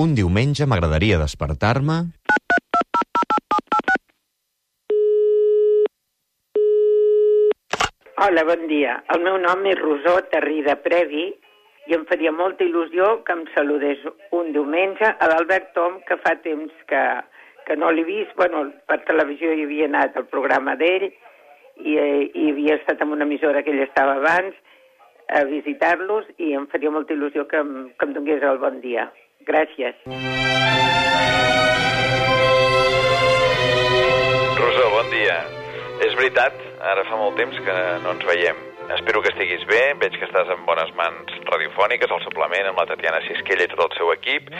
Un diumenge m'agradaria despertar-me... Hola, bon dia. El meu nom és Rosó Terrida Previ i em faria molta il·lusió que em saludés un diumenge a l'Albert Tom, que fa temps que, que no l'he vist. Bueno, per televisió hi havia anat al programa d'ell i, eh, i havia estat en una emissora que ell estava abans a visitar-los i em faria molta il·lusió que que em donés el bon dia. Gràcies. Rosó, bon dia. És veritat, ara fa molt temps que no ens veiem. Espero que estiguis bé, veig que estàs en bones mans radiofòniques, al suplement, amb la Tatiana Sisquella i tot el seu equip,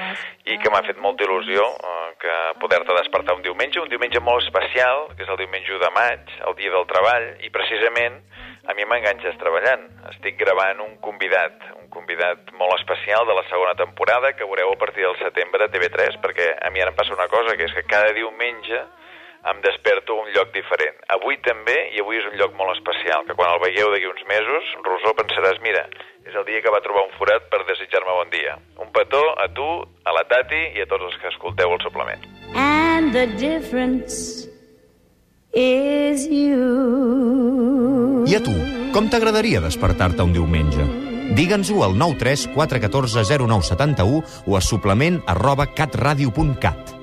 i que m'ha fet molta il·lusió eh, que poder-te despertar un diumenge, un diumenge molt especial, que és el diumenge 1 de maig, el dia del treball, i precisament a mi m'enganxes treballant. Estic gravant un convidat, un convidat molt especial de la segona temporada que veureu a partir del setembre a TV3, perquè a mi ara em passa una cosa, que és que cada diumenge em desperto a un lloc diferent. Avui també, i avui és un lloc molt especial, que quan el veieu d'aquí uns mesos, Rosó, pensaràs, mira, és el dia que va trobar un forat per desitjar-me bon dia. Un petó a tu, a la Tati i a tots els que escolteu el suplement. And the difference is you. I a tu, com t'agradaria despertar-te un diumenge? Digue'ns-ho al 93 414 0971 o a suplement arroba catradio.cat.